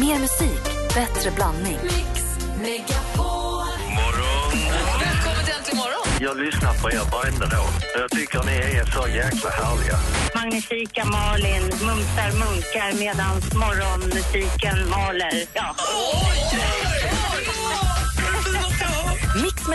Mer musik, bättre blandning. Välkommen till Äntligen morgon! Jag lyssnar på er varenda dag. Jag tycker ni är så jäkla härliga. Magnifika Malin mumsar munkar medan morgonmusiken maler. Ja. Mix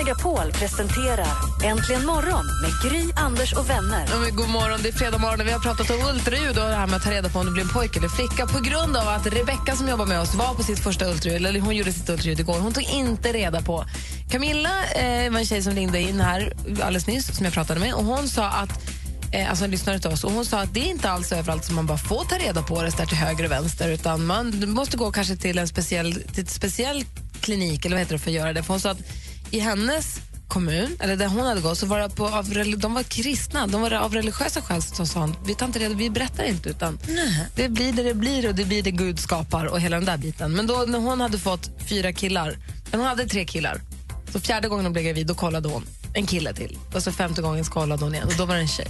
Megapol presenterar Äntligen morgon med Gry, Anders och vänner. Ja, men god morgon, det är fredag morgon och vi har pratat om ultraljud och det här med att ta reda på om det blir en pojke eller flicka på grund av att Rebecka som jobbar med oss var på sitt första ultraljud, eller hon gjorde sitt ultraljud igår. Hon tog inte reda på. Camilla eh, var en tjej som ringde in här alldeles nyss som jag pratade med och hon sa att eh, alltså en lyssnare till oss, och hon sa att det är inte alls överallt som man bara får ta reda på det där till höger och vänster utan man måste gå kanske till en speciell, till ett speciell klinik eller vad heter det för att göra det. För hon sa att i hennes kommun, eller där hon hade gått, så var det på, av, de var kristna. De var av religiösa skäl som sa vi tar inte reda, vi berättar inte utan det blir det det blir och det blir det Gud skapar och hela den där biten. Men då när hon hade fått fyra killar, men hon hade tre killar, så fjärde gången hon blev gravid då kollade hon en kille till. Och så femte gången så kollade hon igen och då var det en tjej.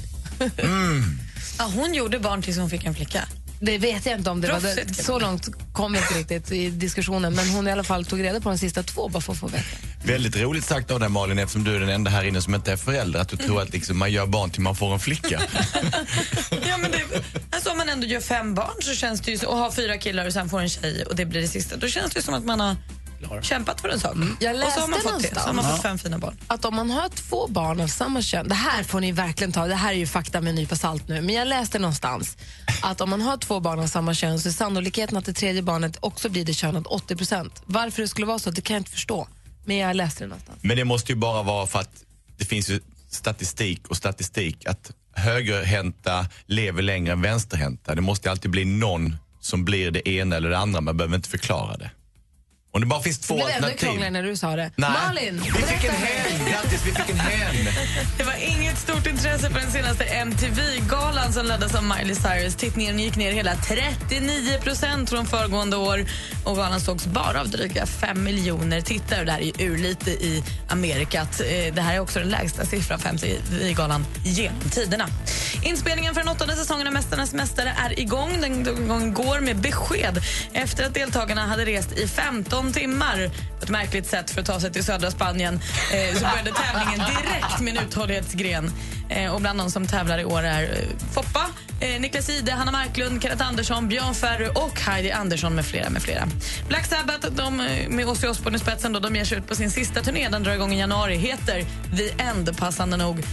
Ja, hon gjorde barn tills hon fick en flicka. Det vet jag inte om det var Proffsigt, det, kan så långt kom vi inte riktigt i diskussionen men hon i alla fall tog reda på de sista två bara för att få veta. Väldigt roligt sagt av dig Malin eftersom du är den enda här inne som inte är förälder att du tror att liksom, man gör barn till man får en flicka. Ja, men det, alltså, om man ändå gör fem barn så känns det ju, och har fyra killar och sen får en tjej och det blir det sista, då känns det som att man har kämpat för en sak. Jag och så har man läste fått det. Så har man fått fem fina barn. att om man har två barn av samma kön, det här får ni verkligen ta, det här är ju fakta med en nypa salt nu, men jag läste någonstans att om man har två barn av samma kön så är sannolikheten att det tredje barnet också blir det könet 80% Varför det skulle vara så, det kan jag inte förstå. Men jag läste det någonstans. Men det måste ju bara vara för att det finns ju statistik och statistik att högerhänta lever längre än vänsterhänta. Det måste alltid bli någon som blir det ena eller det andra, man behöver inte förklara det. Om det bara finns två Det blev ännu alternativ. krångligare när du sa det. Nej. Malin, vi fick en hen! Grattis, vi fick en hen! Det var inget stort intresse för den senaste MTV-galan som leddes av Miley Cyrus. Tittningen gick ner hela 39 procent från föregående år och galan sågs bara av dryga 5 miljoner tittare. Det här är ju urlite i Amerikat. Eh, Det här är också den lägsta siffran för MTV-galan genom tiderna. Inspelningen för den åttonde säsongen av Mästarnas mästare är igång. Den den går med besked efter att deltagarna hade rest i 15 timmar på ett märkligt sätt för att ta sig till södra Spanien. Eh, så började tävlingen direkt med en uthållighetsgren. Eh, och bland de som tävlar i år är eh, Foppa, eh, Niklas Ide, Hanna Marklund, Kenneth Andersson, Björn Ferry och Heidi Andersson med flera. med flera. Black Sabbath de, eh, med Ozzy Osbourne i spetsen då, de ger sig ut på sin sista turné. Den drar igång i januari. Heter The End, passande nog.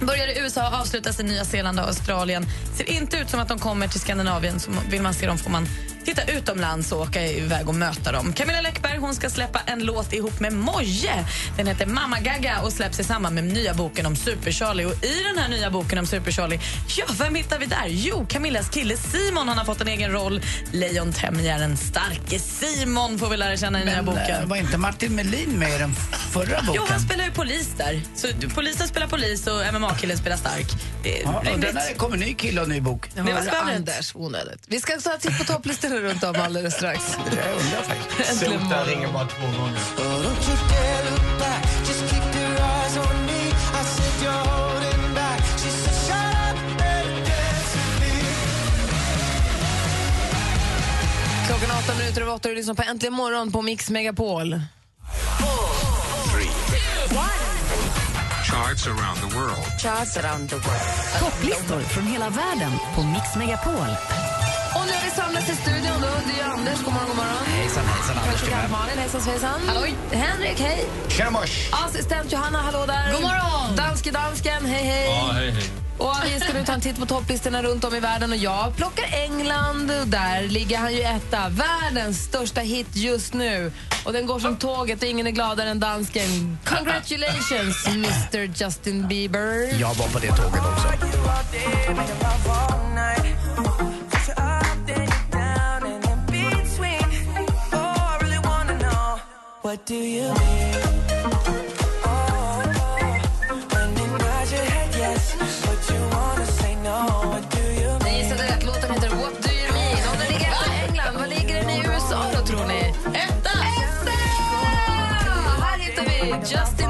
Börjar i USA och avslutas i Nya Zeeland och Australien. Ser inte ut som att de kommer till Skandinavien. Så vill man se dem får man titta utomlands och åka iväg och möta dem. Camilla Läckberg hon ska släppa en låt ihop med Moje. Den heter Mamma Gaga och släpps i samband med nya boken om Super-Charlie. Och I den här nya boken om Super-Charlie, ja, vem hittar vi där? Jo, Camillas kille Simon han har fått en egen roll. Lejontämjaren starke Simon får vi lära känna i nya Men eh, boken. var inte Martin Melin med i den förra boken? Jo, han spelar ju polis där. Så polisen spelar polis och MMA-killen spelar stark. Det är Ja, och rimligt. den här kommer ny kille och ny bok. Det var. Anders, onödigt. Vi ska ta en titt på topplistorna runt om alldeles strax. Jag undrar faktiskt. Sota ringer bara två gånger. Klockan är åtta minuter över åtta och du lyssnar på Äntligen morgon på Mix Megapol. Charts around the world. Topplistor från hela världen på Mix Megapol. Och nu har vi samlats i studion. Då. Det är Anders, god morgon, god morgon. Hejsan, hejsan, Anders Praktikant. Malin, hejsan svejsan. Halloj. Henrik, hej. Tjena mors! Assistent Johanna, hallå där. God morgon. Danske dansken, hej hej. Ja, hej, hej. Och vi ska nu ta en titt på topplistorna runt om i världen och jag plockar England och där ligger han ju etta. Världens största hit just nu. Och den går som tåget och ingen är gladare än dansken. Congratulations Mr Justin Bieber. Jag var på det tåget också. Ni gissade rätt. Låten heter What do you mean? Och den ligger i England. Vad ligger den i USA då, tror ni? Etta! Etta! Här hittar vi Justin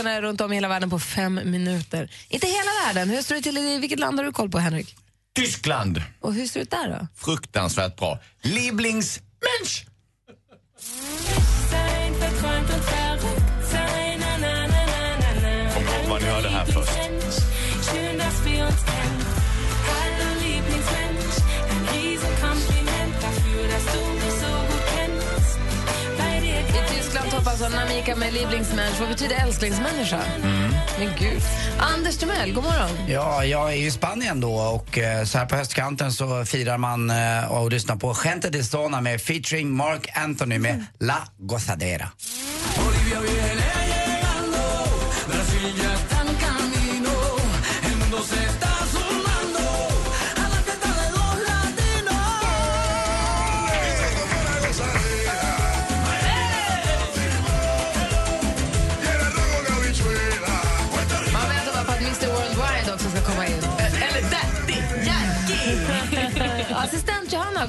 topplistorna runt om i hela världen på fem minuter. Inte hela världen. Hur står det till i vilket land har du koll på, Henrik? Tyskland, Och hur ser det ut där då? fruktansvärt bra. Lieblingsmensch! Kommer ihåg vad ni hörde här först. Av Namika med Lieblingsmensch. Vad betyder älsklingsmänniska? Men gud. Anders Timell, god morgon. Ja, jag är ju i Spanien då och eh, så här på höstkanten så firar man eh, och lyssnar på Gente de Zona med featuring Mark Anthony med La Gozadera.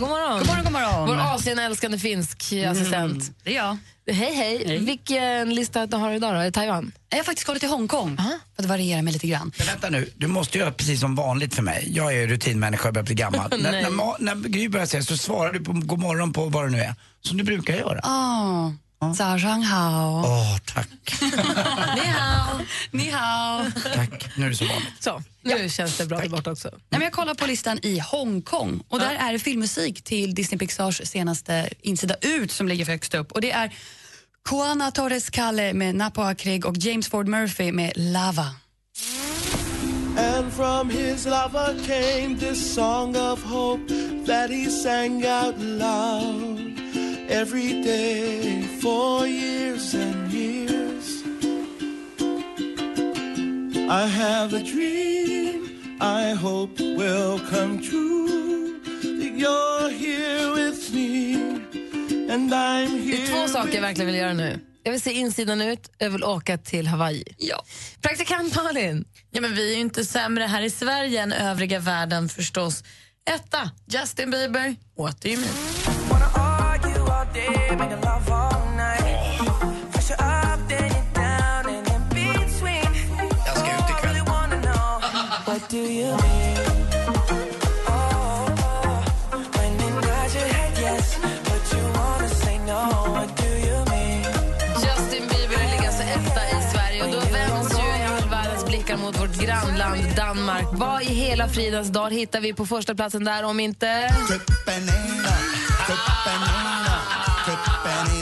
God morgon. God morgon, god morgon. Vår Asienälskande finsk assistent. Det är jag. Hej, hej. Vilken lista du har idag då? Är det Taiwan? Jag har faktiskt kollat till Hongkong för att variera mig lite grann. Men vänta nu, du måste göra precis som vanligt för mig. Jag är rutinmänniska och börjar bli gammal. när, Nej. när, när Gry börjar säga så svarar du på god morgon på vad det nu är. Som du brukar göra. Ah, Zhao Zhang hao. Åh, tack. Ni hao. Ni hao. tack. Nu är det så vanligt. Så, nu känns det bra där borta också. Nej, men jag kollar på listan i Hongkong och där är det filmmusik till Disney Pixars senaste insida ut som ligger högst upp. Och det är Juana Torres Calle med Napo Craig och James Ford Murphy med Lava. And from his lover came this song of hope that he sang out loud every day for years and years. I have a dream I hope will come true. That you're here with me and I'm Det here. är två saker jag verkligen vill göra nu. Jag vill se insidan ut, jag vill åka till Hawaii. Ja. Praktikant Malin. Ja, men vi är ju inte sämre här i Sverige än övriga världen förstås. Etta, Justin Bieber, mean? Jag ska ut ikväll. What do you mean? Oh? Justin Bieber ligger alltså etta i Sverige och då vänds ju all världens blickar mot vårt grannland Danmark. Vad i hela fridens dag hittar vi på första platsen där om inte...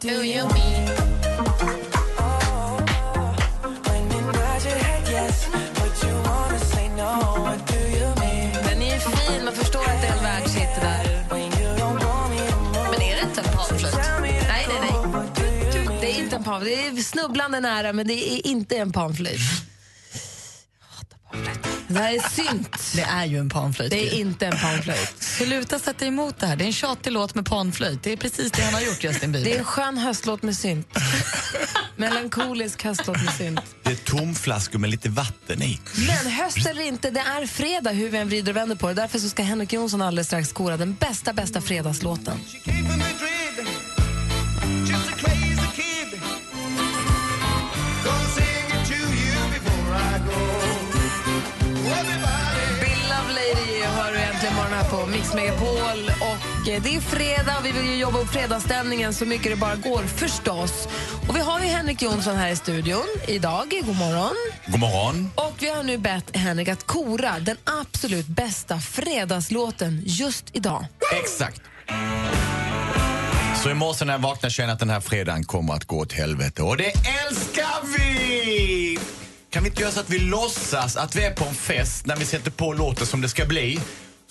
What do you mean? Den är ju fin, man förstår att det är en världshit där. Men är det inte en panflöjt? Nej, nej, nej. Det är inte en panflöjt. Det är snubblande nära, men det är inte en panflöjt. Det här är synt. Det är ju en panflöjt. Det är inte en panflöjt. Sluta sätta emot det här. Det är en tjatig låt med panflöjt. Det är precis det han har gjort, Justin Bieber. Det är en skön höstlåt med synt. Melankolisk höstlåt med synt. Det är tomflaskor med lite vatten i. Men höst eller inte, det är fredag hur vi än vrider och vänder på det. Därför så ska Henrik Jonsson alldeles strax kora den bästa, bästa fredagslåten. Det är fredag och vi vill ju jobba upp fredagsstämningen så mycket det bara går förstås. Och vi har ju Henrik Jonsson här i studion idag. God morgon. God morgon. Och vi har nu bett Henrik att kora den absolut bästa fredagslåten just idag. Exakt. Så i morse när jag vaknade kände jag att den här fredagen kommer att gå åt helvete. Och det älskar vi! Kan vi inte göra så att vi låtsas att vi är på en fest när vi sätter på låten som det ska bli?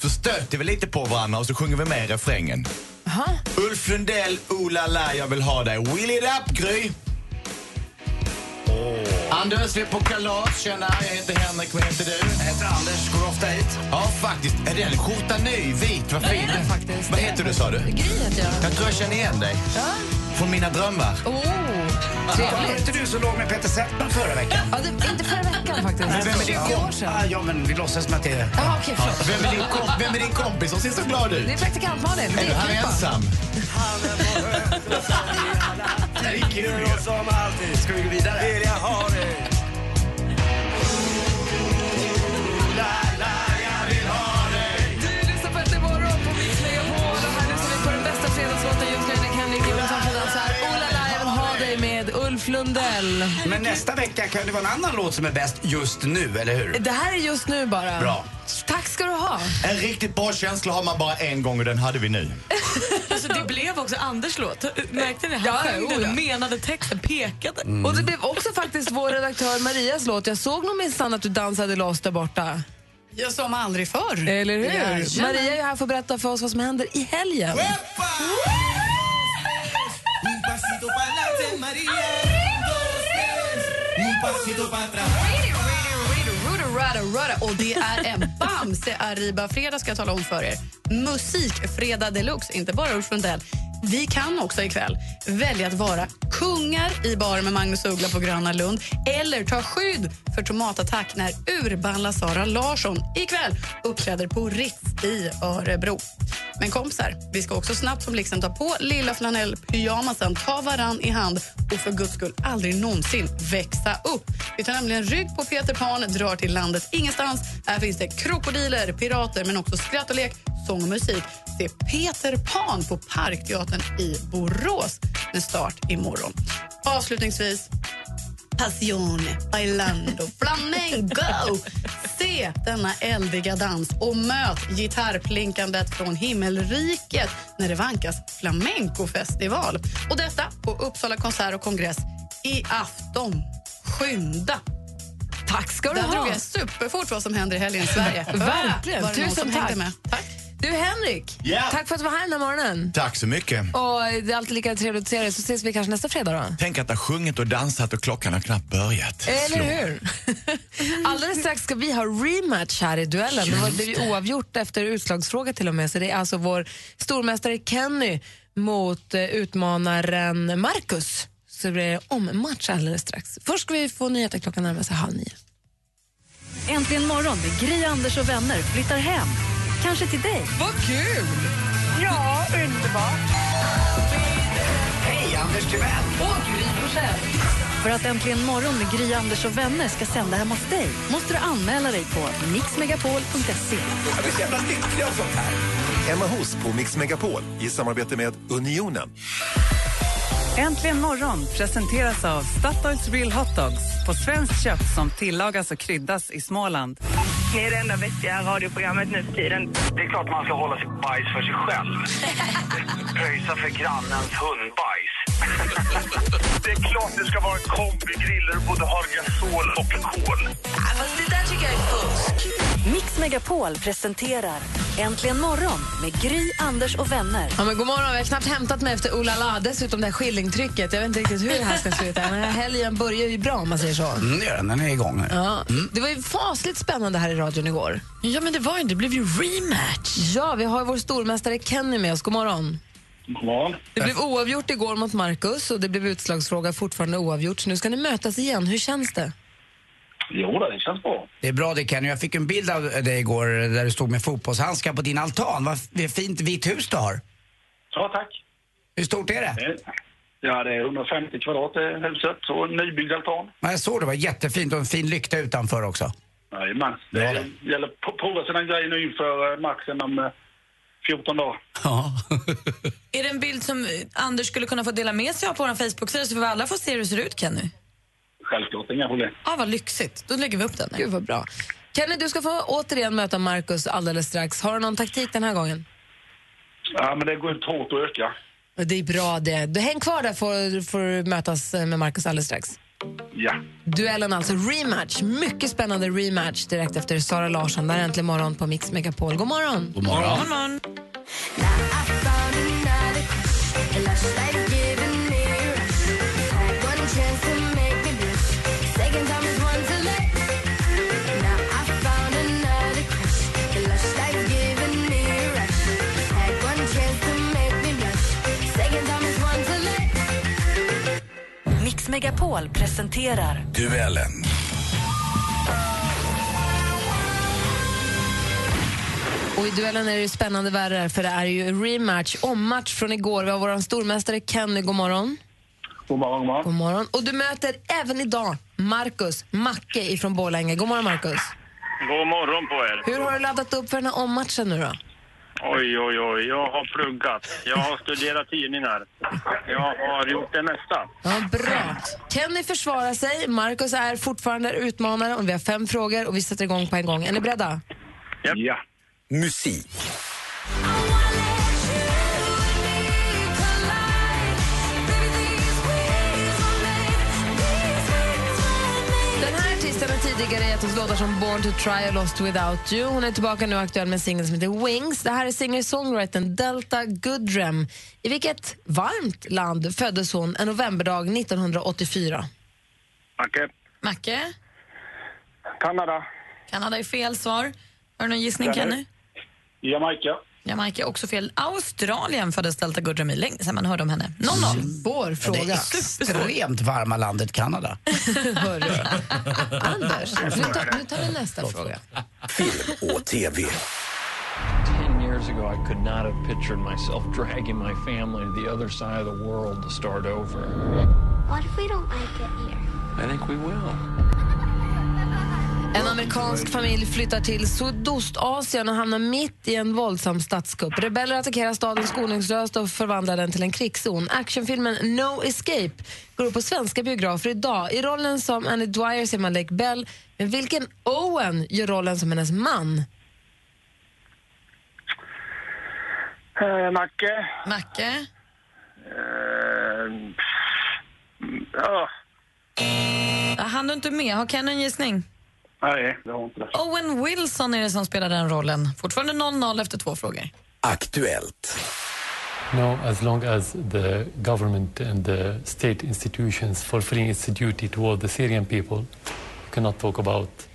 Så stöter vi lite på varandra och så sjunger vi med i refrängen. Jaha. Ulf Lundell, Oh la la, jag vill ha dig. Will it up, Gry? Anders, vi är på kalas. Tjena, jag heter Henrik. Vad heter du? Jag heter Anders, går ofta hit. Ja, faktiskt. Är den skjortan ny? Vit? Vad Ja, fin det är den faktiskt. Vad heter du, sa du? Gry heter jag. Jag tror jag känner igen dig. Ja. Från mina drömmar. Oh, Var trevligt. inte du så låg med Peter Settman förra veckan? Ja, det, inte förra veckan faktiskt. Men vem är din Tio år sedan. Ah, ja, men vi låtsas som att det är... Jaha, okej, förlåt. Vem är, din kom- vem är din kompis som ser så glad ut? Det är praktikant Malin. Är du här ensam? Det är kul som Ska vi gå vidare? vill jag ha dig Lundell. Men nästa vecka kan det vara en annan låt som är bäst just nu, eller hur? Det här är just nu bara. Bra. Tack ska du ha. En riktigt bra känsla har man bara en gång och den hade vi nu. Alltså, det blev också Anders låt. Märkte ni? Han Ja, sjöng den, ja. menade texten, pekade. Och det blev också faktiskt vår redaktör Marias låt. Jag såg nog minsann att du dansade loss där borta. Jag som aldrig förr. Eller hur? Jajamän. Maria är här för att berätta för oss vad som händer i helgen. Un pasito para atrás Rudda, rudda. Och det är en Bamse Arriba-fredag ska jag tala om för er. Musikfredag deluxe, inte bara Ulf Lundell. Vi kan också ikväll välja att vara kungar i bar med Magnus Uggla på Gröna Lund eller ta skydd för tomatattack när urballa Sara Larsson ikväll uppträder på Ritz i Örebro. Men kompisar, vi ska också snabbt som blixten ta på lilla flanellpyjamasen, ta varann i hand och för guds skull aldrig någonsin växa upp. Vi tar nämligen rygg på Peter Pan, drar till landet ingenstans. Här finns det krokodiler, pirater men också skratt och lek, sång och musik. Det är Peter Pan på Parkteatern i Borås med start imorgon. Avslutningsvis Passione, bailando, flamengo. Se denna eldiga dans och möt gitarrplinkandet från himmelriket när det vankas flamencofestival. Och detta på Uppsala konsert och kongress i afton. Skynda! Tack ska du Där ha. drog jag superfort vad som händer i helgen i Sverige. Verkligen. Tusen tack. Med? Tack. Du Henrik, Ja. tack för att du var här den här morgonen. Tack så mycket. Och det är alltid lika trevligt att se dig, så ses vi kanske nästa fredag då. Tänk att ha sjungit och dansat och klockan har knappt börjat. Eller Slå. hur? Alldeles strax ska vi ha rematch här i duellen. Det var- det blev ju oavgjort efter utslagsfråga till och med. Så det är alltså vår stormästare Kenny mot eh, utmanaren Marcus. Så det blir ommatch alldeles strax. Först ska vi få nyheter klockan närmar sig halv nio. Äntligen morgon med Gry, Anders och vänner flyttar hem. Kanske till dig. Vad kul! Ja, underbart. Hej, Anders Timell! Och Gry Forssell. För att Äntligen morgon med Gry, Anders och vänner ska sända hemma hos dig måste du anmäla dig på mixmegapol.se. Jag blir så jävla lycklig av sånt här. Hemma hos på Mix Megapol i samarbete med Unionen. Äntligen morgon presenteras av Statoils Real Hot Dogs på svenskt kött som tillagas och kryddas i Småland. Ni är det enda vettiga radioprogrammet nu för tiden. Det är klart man ska hålla sig bajs för sig själv. Pröjsa för grannens hundbajs. det är klart det ska vara en kombigrill där du både har gasol och kol. det där tycker jag är fusk. Mix Megapol presenterar Äntligen morgon med Gry, Anders och vänner. Ja, men god morgon. Jag har knappt hämtat mig efter Ola La. Dessutom det här skillingtrycket. Jag vet inte riktigt hur det här ska sluta. Men helgen börjar ju bra om man säger så. Mm, det gör den. Är igång. här. Ja. Det var ju fasligt spännande här i radion igår. Ja, men det var ju det. blev ju rematch. Ja, vi har vår stormästare Kenny med oss. God morgon. God morgon. Det blev oavgjort igår mot Marcus och det blev utslagsfråga fortfarande oavgjort. Så nu ska ni mötas igen. Hur känns det? Jo, det känns bra. Det är bra det Kenny. Jag fick en bild av dig igår där du stod med fotbollshandskar på din altan. Vad fint vitt hus du har. Ja, tack. Hur stort är det? Ja, det är 150 kvadrat huset och en nybyggd altan. Ja, jag såg det var jättefint och en fin lykta utanför också. Jajamän. Det Bra gäller att prova sina grejer nu inför eh, matchen om eh, 14 dagar. Ja. Är det en bild som eh, Anders skulle kunna få dela med sig av på vår Facebook-sida så vi alla får se hur det ser ut, Kenny? Självklart, inga problem. Ja, vad lyxigt. Då lägger vi upp den. Gud vad bra. Kenny, du ska få återigen möta Marcus alldeles strax. Har du någon taktik den här gången? Ja, men det går inte hårt att öka. Det är bra det. Du häng kvar där får får mötas eh, med Marcus alldeles strax. Ja. Duellen alltså, rematch. Mycket spännande rematch direkt efter Sara Larsson. Där är äntligen morgon på Mix Megapol. God morgon! God morgon. morgon. I found Megapol presenterar Duellen. Och i duellen är det ju spännande värre för det är ju rematch, ommatch från igår. Vi har vår stormästare Kenny, god morgon. God morgon, god morgon. God morgon. Och du möter även idag Marcus Macke ifrån Borlänge. God morgon Marcus. God morgon på er. Hur har du laddat upp för den här ommatchen nu då? Oj, oj, oj. Jag har pluggat. Jag har studerat tidningar. Jag har gjort det mesta. Ja, bra. Kenny försvarar sig, Marcus är fortfarande utmanare och vi har fem frågor och vi sätter igång på en gång. Är ni beredda? Ja. Musik. Tidigare gett oss låtar som Born to try och Lost without you. Hon är tillbaka nu och aktuell med en singel som heter Wings. Det här är singer-songwritern Delta Goodrem. I vilket varmt land föddes hon en novemberdag 1984? Macke. Macke? Kanada. Kanada är fel svar. Har du någon gissning. Kenny? Jamaica. Jamaica är också fel. Australien föddes Delta Goodrem i. Länge sedan man hörde om henne. 0-0. Svår Det fråga. extremt varma landet Kanada. Hörru. Anders, nu tar, nu tar vi nästa fråga. Film och TV. Ten years ago, I could not have pictured myself dragging my family to the other side of the world to start over. What if we don't like it here? I think we will. En amerikansk familj flyttar till Sydostasien och hamnar mitt i en våldsam statskupp. Rebeller attackerar staden skoningslöst och förvandlar den till en krigszon. Actionfilmen No Escape går upp på svenska biografer idag. I rollen som Annie Dwyer ser man Lake Bell, men vilken Owen gör rollen som hennes man? Eh, Macke. Macke? Eh, ja. Han du inte med? Har Kenny en gissning? Nej, det har inte det. Owen Wilson är det som spelar den rollen. Fortfarande 0-0 efter två frågor. Aktuellt. No, as long as the government and the state institutions fulfilling its duty toward the Syrian people, you cannot talk about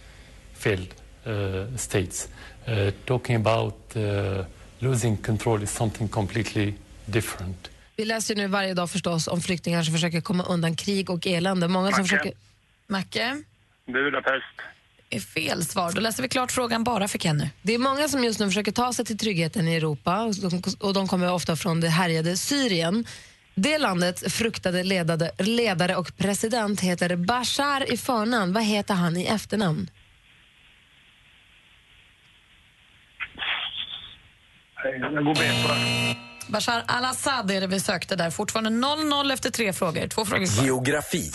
failed uh, states. Uh, talking about uh, losing control is something completely different. Vi läser ju nu varje dag förstås om flyktingar som försöker komma undan krig och elände. Många som Macke. försöker... Macke? Budapest. Är fel svar. Då läser vi klart frågan bara för Kenny. Det är många som just nu försöker ta sig till tryggheten i Europa och de, och de kommer ofta från det härjade Syrien. Det landets fruktade ledade, ledare och president heter Bashar i förnamn. Vad heter han i efternamn? Jag går bet på det. Bashar al-Assad är det vi sökte där. Fortfarande 0-0 efter tre frågor. Två frågor kvar. Geografi.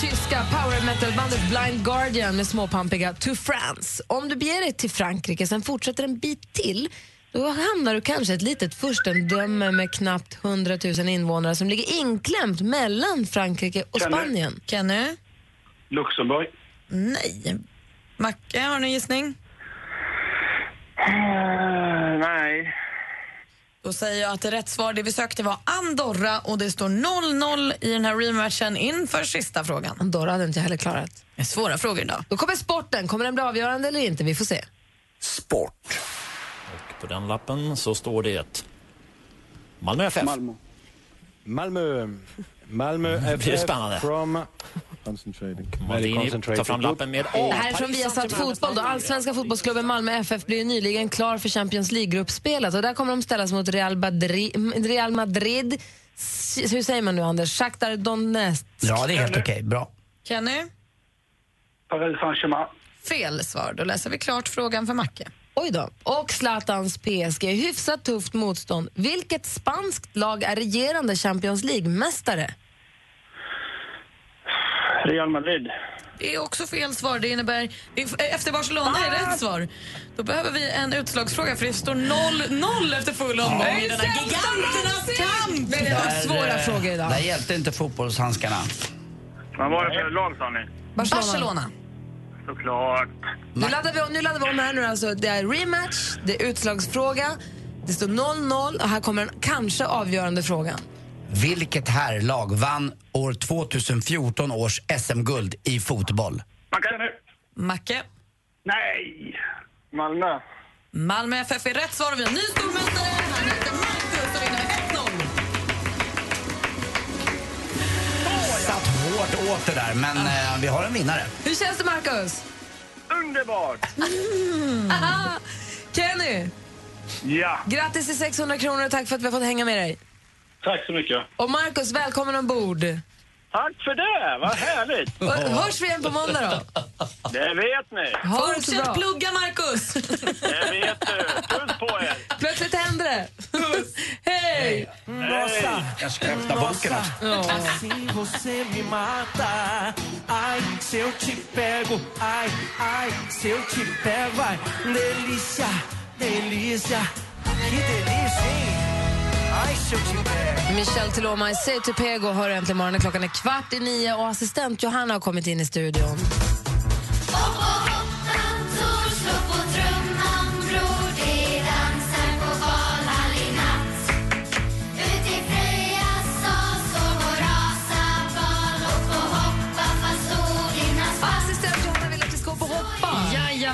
Tyska power metal-bandet Blind Guardian med småpampiga To France. Om du beger dig till Frankrike, sen fortsätter en bit till då hamnar du kanske i ett litet furstendöme med knappt 100 000 invånare som ligger inklämt mellan Frankrike och Kenny. Spanien. Kenny? Luxemburg. Nej. Macke, har du en gissning? Eh, nej. Då säger jag att det rätt svar, det vi sökte var Andorra och det står 0-0 i den här rematchen inför sista frågan. Andorra hade inte jag heller klarat. Det är svåra frågor idag. Då kommer sporten. Kommer den bli avgörande eller inte? Vi får se. Sport. På den lappen så står det Malmö FF. Malmö. Malmö. Malmö FF spännande. from concentrating. Tar fram lappen med Det här är från Viasat Fotboll. Då. Allsvenska fotbollsklubben Malmö FF blir nyligen klar för Champions League-gruppspelet. Och där kommer de ställas mot Real Madrid. Real Madrid hur säger man nu, Anders? Shakhtar Donetsk. Ja, det är helt okej. Bra. Kenny? Paris Saint-Germain. Fel svar. Då läser vi klart frågan för Macke. Oj då. Och Zlatans PSG. Hyfsat tufft motstånd. Vilket spanskt lag är regerande Champions League-mästare? Real Madrid. Det är också fel svar. Det innebär... Efter Barcelona är rätt svar. Då behöver vi en utslagsfråga för det står 0-0 efter full omgång i denna giganternas kamp. Men det var svåra eh, frågor idag. Där hjälpte inte fotbollshandskarna. Vad var det för lag sa ni? Barcelona. Barcelona. Såklart. Nu laddar, vi om, nu laddar vi om här nu alltså. Det är rematch, det är utslagsfråga, det står 0-0 och här kommer den kanske avgörande frågan. Vilket herrlag vann år 2014 års SM-guld i fotboll? Macke nu. Macke. Nej. Malmö. Malmö FF är rätt svar och vi har en ny stormästare. Han heter Marcus och vinner med 1-0. Satt hårt åt det där, men eh, vi har en vinnare. Hur känns det, Marcus? Underbart! Aha. Kenny, Ja. grattis till 600 kronor och tack för att vi har fått hänga med dig. Tack så mycket. Och Marcus, välkommen ombord. Tack för det. Vad härligt. Och Hörs vi igen på måndag då? Det vet ni. Ha det så Fortsätt bra. plugga, Marcus. Det vet du. Puss på er. Plötsligt händer det. Hej! Hej. Jag ska öppna boken också. Assim Michel Tiloma i Say to Pego hör äntligen morgonen. Klockan är kvart i nio och assistent Johanna har kommit in i studion.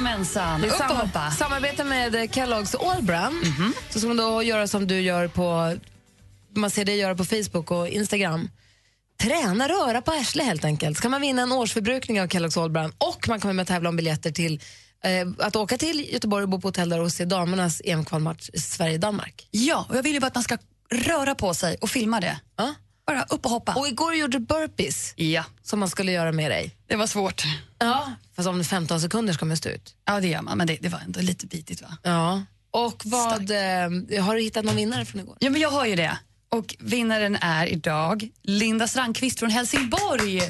Jajamensan, upp och hoppa. Samarbete med Kellogg's Allbrand. Så ska man då göra som du gör på man ser dig göra på Facebook och Instagram. Träna röra på arsle helt enkelt. Ska man vinna en årsförbrukning av Kellogg's Allbrand och man kommer med att tävla om biljetter till eh, att åka till Göteborg och bo på hotell där och se damernas EM-kvalmatch Sverige-Danmark. Ja, och jag vill ju bara att man ska röra på sig och filma det. Ja. Bara upp och hoppa. Och igår gjorde du burpees Ja, som man skulle göra med dig. det var svårt. Ja. Fast om 15 sekunder ska man stå ut. Ja, det gör man, men det, det var ändå lite bitigt va? Ja. Och vad, eh, har du hittat någon vinnare från igår? Ja, men jag har ju det. Och vinnaren är idag Linda Strandqvist från Helsingborg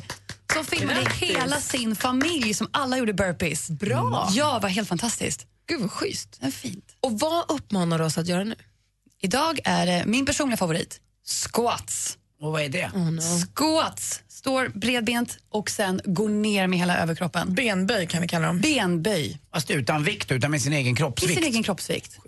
som filmade hela sin familj som alla gjorde burpees. Bra. Ja, var helt fantastiskt. Gud vad schysst. Det är fint. Och vad uppmanar du oss att göra nu? Idag är det min personliga favorit, squats. Och vad är det? Squats, står bredbent och sen går ner med hela överkroppen. Benböj kan vi kalla dem. Benböj Fast utan vikt, utan med sin egen i kroppsvikt. sin egen kroppsvikt.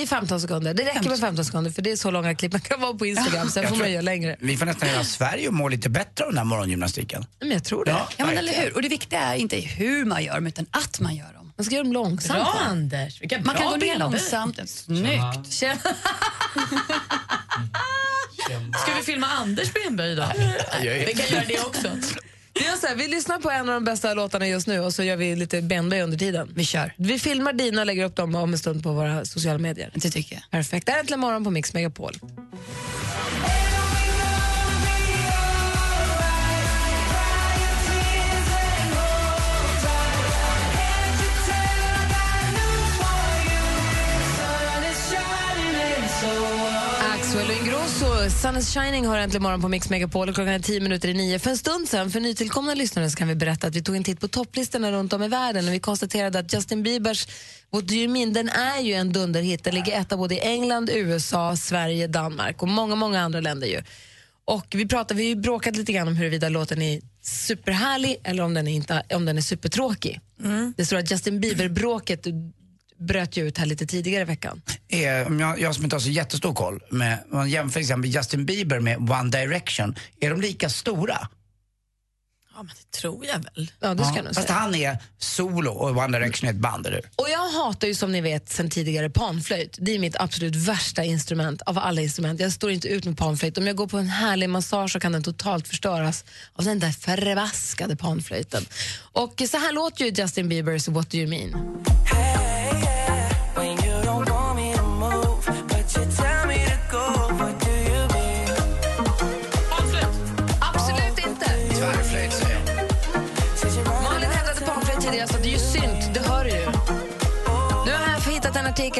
I 15 sekunder. Det räcker med 15 sekunder för det är så långa klipp man kan vara på Instagram. Sen Jag får man göra längre. Vi får nästan hela Sverige att må lite bättre av den här morgongymnastiken. Men jag tror det. Ja. Ja, men eller hur? Och det viktiga är inte hur man gör dem, utan att man gör dem. Man ska göra dem långsamt. Bra, va? Anders. Vilka Man kan gå ner bilder. långsamt. Snyggt. Känn- Ska vi filma Anders benböj då? Vi kan göra det också. Vi, gör så här, vi lyssnar på en av de bästa låtarna just nu och så gör vi lite benböj under tiden. Vi kör. Vi filmar dina och lägger upp dem om en stund på våra sociala medier. Det tycker jag. Perfekt. Det här är Äntligen morgon på Mix Megapol. Axel Sun is shining har äntligen morgon på Mix Megapol och klockan är tio minuter i nio. För en stund sen, för nytillkomna lyssnare, så kan vi berätta att vi tog en titt på topplistorna runt om i världen och vi konstaterade att Justin Biebers What Do You Mean, den är ju en dunderhit. Den ligger etta både i England, USA, Sverige, Danmark och många, många andra länder ju. Och vi pratade, vi har bråkat lite grann om huruvida låten är superhärlig eller om den är, inte, om den är supertråkig. Det stora Justin Bieber-bråket bröt ju ut här lite tidigare i veckan. Är, om jag, jag som inte har så jättestor koll, med, man jämför till exempel Justin Bieber med One Direction, är de lika stora? Ja, men det tror jag väl. Ja, det ska jag nog Fast säga. han är solo och One Direction är ett band, eller hur? Och jag hatar ju som ni vet sen tidigare panflöjt. Det är mitt absolut värsta instrument av alla instrument. Jag står inte ut med panflöjt. Om jag går på en härlig massage så kan den totalt förstöras av den där förvaskade panflöjten. Och så här låter ju Justin Biebers What Do You Mean. When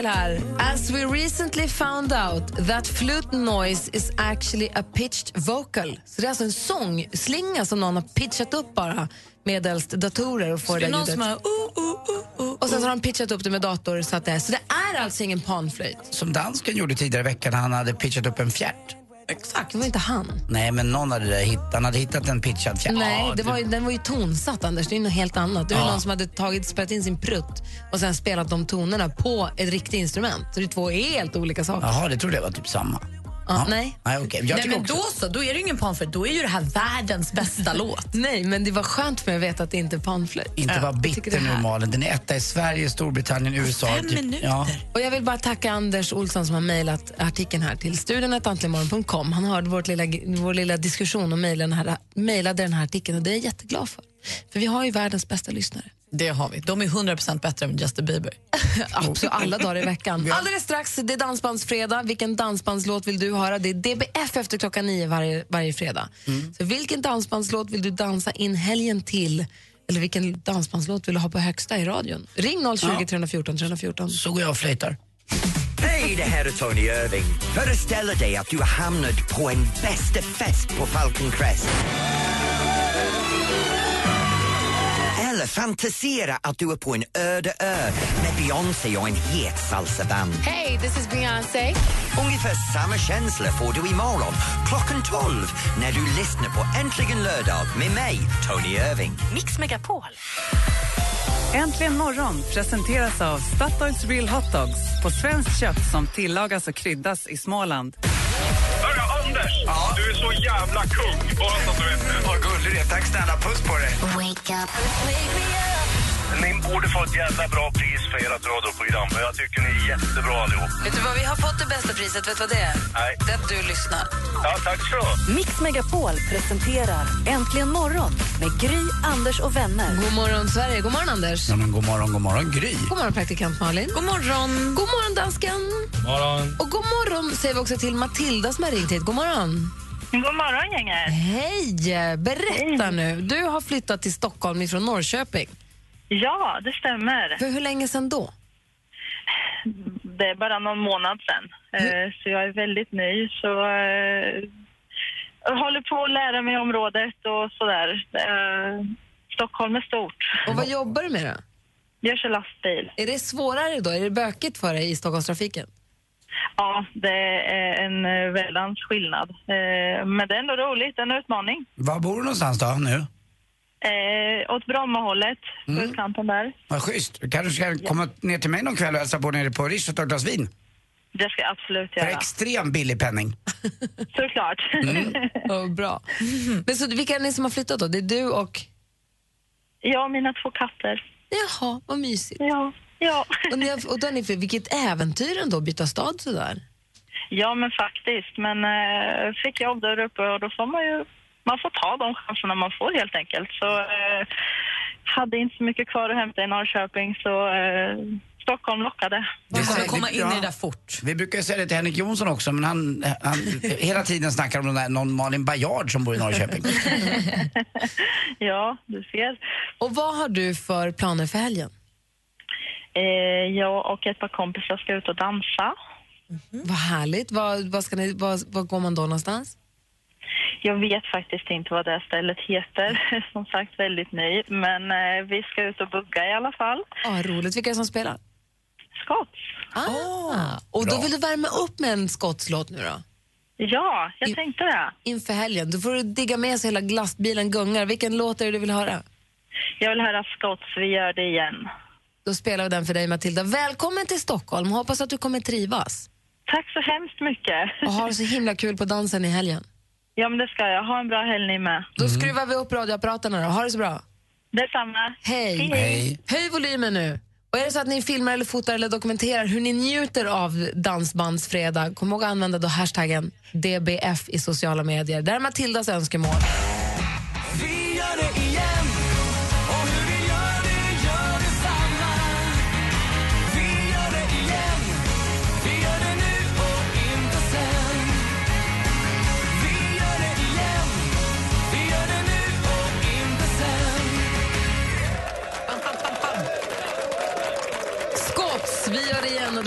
artikel här. As we recently found out that flute noise is actually a pitched vocal. Så det är alltså en sångslinga som någon har pitchat upp bara medelst datorer och får Det är det någon som ljudet. har... Uh, uh, uh, uh. Och sen så har de pitchat upp det med dator så att det är. Så det är alltså ingen panflöjt. Som dansken gjorde tidigare i veckan han hade pitchat upp en fjärt. Exakt. Det var inte han. Nej, men någon hade det hittat. Han hade hittat en pitchad fjäder. Nej, det var ju, den var ju tonsatt, Anders. Det är något helt annat. Det var Ja. någon som hade tagit, spelat in sin prutt och sen spelat de tonerna på ett riktigt instrument. Så det är två helt olika saker. Jaha, det trodde jag var typ samma. Ja, nej. Nej, okej. Jag Nej, men också... då så, då är det ingen panflöjt. Då är ju det här världens bästa låt. Nej, men det var skönt för mig att veta att det inte är panflöjt. Inte vara Jag tycker bitter nu Malin. Den är etta i Sverige, Storbritannien, USA. Fem minuter. Ja. Och jag vill bara tacka Anders Olsson som har mejlat artikeln här till studion.antligenmorgon.com. Han hörde vårt lilla, vår lilla diskussion och mejlade den, här, mejlade den här artikeln och det är jag jätteglad för. För vi har ju världens bästa lyssnare. Det har vi. De är 100% bättre än Justin Bieber. Absolut, alla dagar i veckan. Alldeles strax, det är Dansbandsfredag. Vilken dansbandslåt vill du höra? Det är DBF efter klockan nio varje, varje fredag. Så vilken dansbandslåt vill du dansa in helgen till? Eller vilken dansbandslåt vill du ha på högsta i radion? Ring 020 314 314. Så går jag och flöjtar. Hej, det här är Tony Irving. Föreställ dig att du har hamnat på en bästa fest på Falcon Crest. Fantisera att du är på en öde ö med Beyoncé och en het salsaband. Hej, this is Beyoncé. Ungefär samma känsla får du imorgon klockan 12 när du lyssnar på Äntligen lördag med mig, Tony Irving. Mix Megapol. Äntligen morgon presenteras av Statoils Real Hot Dogs på svenskt kött som tillagas och kryddas i Småland. Anders! Du är så jävla kung, bara så att du vet det. Vad gullig du är. Tack snälla. Puss på dig. Wake up. Ni borde få ett jävla bra pris för ert radioprogram. för Jag tycker ni är jättebra allihop. Vet du vad, vi har fått det bästa priset. Vet du vad det är? Nej. Det är att du lyssnar. Ja, tack så Mix Megapol presenterar Äntligen morgon med Gry, Anders och vänner. God morgon, Sverige. God morgon, Anders. Ja, men god morgon, god morgon, Gry. God morgon, praktikant Malin. God morgon. God morgon, dansken. Morgon. Och god morgon säger vi också till Matilda som har ringt hit. God morgon. God morgon, gänget. Hej! Berätta nu. Du har flyttat till Stockholm ifrån Norrköping. Ja, det stämmer. För hur länge sedan då? Det är bara någon månad sedan. Eh, Så jag är väldigt ny. Så eh, jag håller på att lära mig området och sådär. Eh, Stockholm är stort. Och vad jobbar du med då? Jag kör lastbil. Är det svårare då? Är det bökigt för dig i Stockholmstrafiken? Ja, det är en eh, väldans skillnad. Eh, Men det är ändå roligt, en utmaning. Var bor du någonstans då nu? Eh, åt Brommahållet, på utkanten där. Vad schysst. Du kanske ska komma ner till mig någon kväll och hälsa på nere på Rish och ta ett glas vin. Det ska jag absolut För göra. extrem billig penning. Såklart. Oh, bra. Men så vilka är ni som har flyttat då? Det är du och... Jag och mina två katter. Jaha, vad mysigt. Ja. ja. Och, ni har, och då har ni, vilket äventyr ändå att byta stad sådär. Ja, men faktiskt. Men eh, fick jobb där uppe och då får man ju... Man får ta de chanserna man får helt enkelt. Så eh, hade inte så mycket kvar att hämta i Norrköping så eh, Stockholm lockade. Det säger- komma in i det där fort. Vi brukar säga det till Henrik Jonsson också, men han, han hela tiden snackar om den där, någon Malin Bajard som bor i Norrköping. Ja, du ser. Och vad har du för planer för helgen? Eh, jag och ett par kompisar ska ut och dansa. Vad härligt. Vad, vad, ska ni, vad, vad går man då någonstans? Jag vet faktiskt inte vad det här stället heter. Som sagt, väldigt ny. Men eh, vi ska ut och bugga i alla fall. Ah, roligt. Vilka är det som spelar? Skots. Ah, och då vill du värma upp med en skottslåt nu då? Ja, jag tänkte det. Inför helgen. Då får du digga med så hela lastbilen gungar. Vilken låt är det du vill höra? Jag vill höra Skots, vi gör det igen. Då spelar vi den för dig Matilda. Välkommen till Stockholm. Hoppas att du kommer trivas. Tack så hemskt mycket. Och ha så himla kul på dansen i helgen. Ja, men det ska jag. Ha en bra helg ni med. Då skruvar vi upp radioapparaterna då. Ha det så bra. Detsamma. Hej. Hej, hej. Höj volymen nu. Och är det så att ni filmar eller fotar eller dokumenterar hur ni njuter av Dansbandsfredag, kom ihåg att använda då hashtaggen DBF i sociala medier. Det här är Matildas önskemål.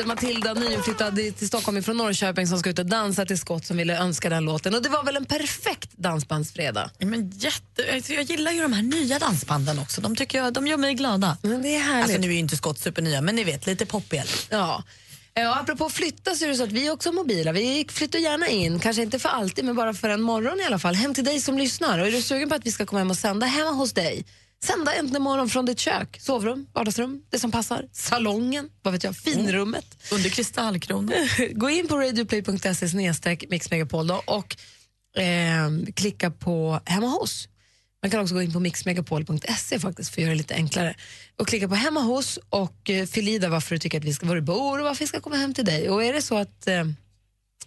Matilda, nyinflyttad till Stockholm från Norrköping som ska ut och dansa till Scott som ville önska den låten. Och det var väl en perfekt dansbandsfredag? Men jätte, jag gillar ju de här nya dansbanden också. De, tycker jag, de gör mig glada. Men det är härligt. Alltså, nu är ju inte Scott supernya, men ni vet, lite poppiga. Ja. Ja, apropå att flytta så är det så att vi är också mobila. Vi flyttar gärna in, kanske inte för alltid, men bara för en morgon i alla fall, hem till dig som lyssnar. Och är du sugen på att vi ska komma hem och sända hemma hos dig? Sända äntligen morgon från ditt kök, sovrum, vardagsrum, det som passar, salongen, vad vet jag, finrummet. Under kristallkronan. Gå in på radioplay.se snedstreck mixmegapol och eh, klicka på hemma hos. Man kan också gå in på mixmegapol.se faktiskt för att göra det lite enklare. Och klicka på hemma hos och eh, fyll i där varför du tycker att vi ska, var du bor och varför vi ska komma hem till dig. Och är det så att eh,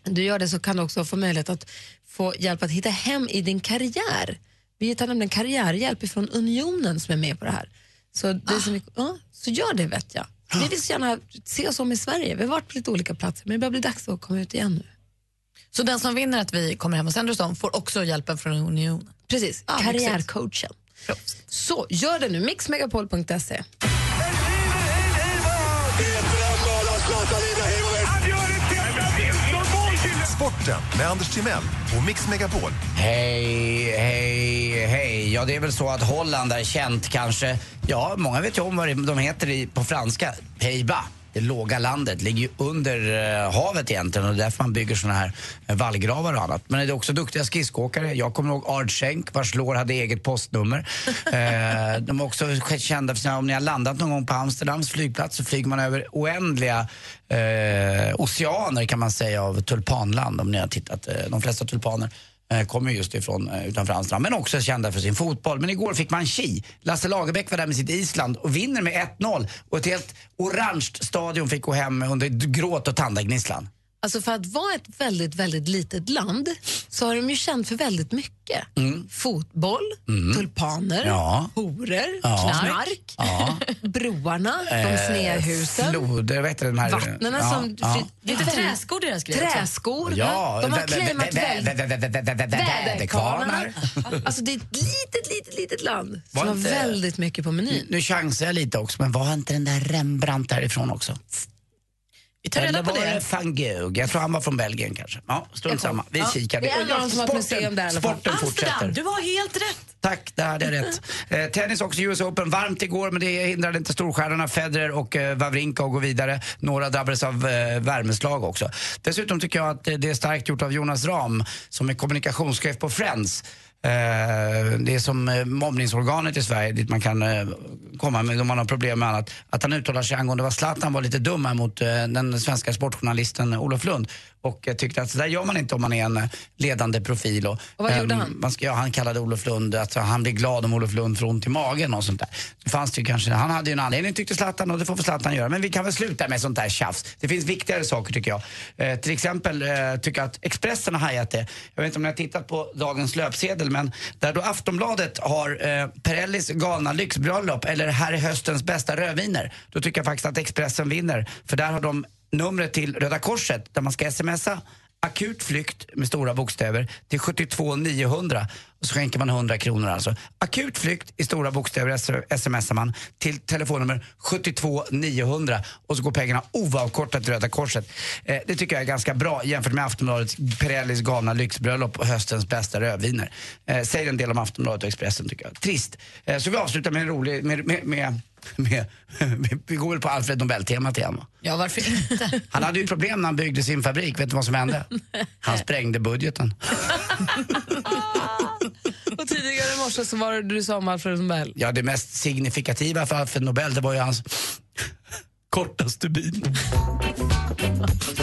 du gör det så kan du också få möjlighet att få hjälp att hitta hem i din karriär. Vi tar nämligen karriärhjälp från Unionen som är med på det här. Så, det så, mycket, ja, så gör det vet jag. Vi vill så gärna se oss om i Sverige. Vi har varit på lite olika platser men det börjar bli dags att komma ut igen nu. Så den som vinner att vi kommer hem och sänder dem får också hjälpen från Unionen? Precis, Ja, karriärcoachen. Så gör det nu, mixmegapol.se. Sporten med Anders Timell och Mix Megapol. Hej, hej, hej. Ja, det är väl så att Holland är känt kanske. Ja, många vet ju om vad de heter på franska. Pays-Bas. Det låga landet ligger ju under eh, havet egentligen och det är därför man bygger såna här eh, vallgravar och annat. Men det är också duktiga skridskoåkare. Jag kommer ihåg Ard Schenk vars lår hade eget postnummer. eh, de är också kända för sina, om ni har landat någon gång på Amsterdams flygplats så flyger man över oändliga eh, oceaner kan man säga av tulpanland om ni har tittat. Eh, de flesta tulpaner Eh, kommer just ifrån eh, utanför Amsterdam, men också kända för sin fotboll. Men igår fick man chi. Lasse Lagerbäck var där med sitt Island och vinner med 1-0 och ett helt orange stadion fick gå hem under gråt och tandagnisslan. Alltså för att vara ett väldigt, väldigt litet land så har de ju känt för väldigt mycket. Fotboll, Mm. tulpaner, Ja. horor, Ja. knark, Ja. broarna, de Eh, sneda husen. Floder, vad heter den här? Vattnen Ja, som... ja. Lite träskor deras också. Träskor. Ja, de har claimat Väderkvarnar. Alltså det är ett litet, litet, litet land som har väldigt mycket på menyn. Nu chansar jag lite också, men var inte den där Rembrandt därifrån också? Vi tar reda Eller på var det. det van Gogh? Jag tror han var från Belgien kanske. Ja, strunt samma. Vi Ja, kikar. det är dem som har ett museum där i alla fall. sporten fortsätter. Amsterdam, du har helt rätt. Tack, där hade jag rätt. Eh, tennis också, US Open. Varmt igår, men det hindrade inte storstjärnorna Federer och eh, Wawrinka att gå vidare. Några drabbades av eh, värmeslag också. Dessutom tycker jag att det är starkt gjort av Jonas Ram, som är kommunikationschef på Friends. Eh, det är som eh, mobbningsorganet i Sverige dit man kan eh, komma med om man har problem med annat. Att han uttalar sig angående vad Zlatan var lite dum här mot den svenska sportjournalisten Olof Lund och tyckte att så där gör man inte om man är en ledande profil. Och, Och vad gjorde ehm, han? man ska, ja, han kallade Olof Lund, att han blir glad om Olof Lund får ont i magen och sånt där. Det fanns det ju kanske, han hade ju en anledning tyckte Zlatan och det får väl Zlatan göra. Men vi kan väl sluta med sånt där tjafs. Det finns viktigare saker tycker jag. Eh, till exempel eh, tycker jag att Expressen har hajat det. Jag vet inte om ni har tittat på dagens löpsedel men där då Aftonbladet har eh, Perellis galna lyxbröllop eller här är höstens bästa rödviner. Då tycker jag faktiskt att Expressen vinner. För där har de numret till Röda Korset där man ska smsa akut flykt med stora bokstäver till 72 900 och så skänker man 100 kronor alltså. Akut flykt i stora bokstäver smsar man till telefonnummer 72 900 och så går pengarna oavkortat till Röda Korset. Eh, det tycker jag är ganska bra jämfört med Aftonbladets Pirellis galna lyxbröllop och höstens bästa rödviner. Eh, säger en del om Aftonbladet och Expressen tycker jag. Trist. Eh, så vi avslutar med en rolig, med, med, med, med, vi går väl på Alfred Nobel-temat igen va? Ja, varför inte? Han hade ju problem när han byggde sin fabrik. Vet du vad som hände? Han sprängde budgeten. Och tidigare i morse så var det du sa om Alfred Nobel. Ja, det mest signifikativa för Alfred Nobel det var ju hans korta stubin.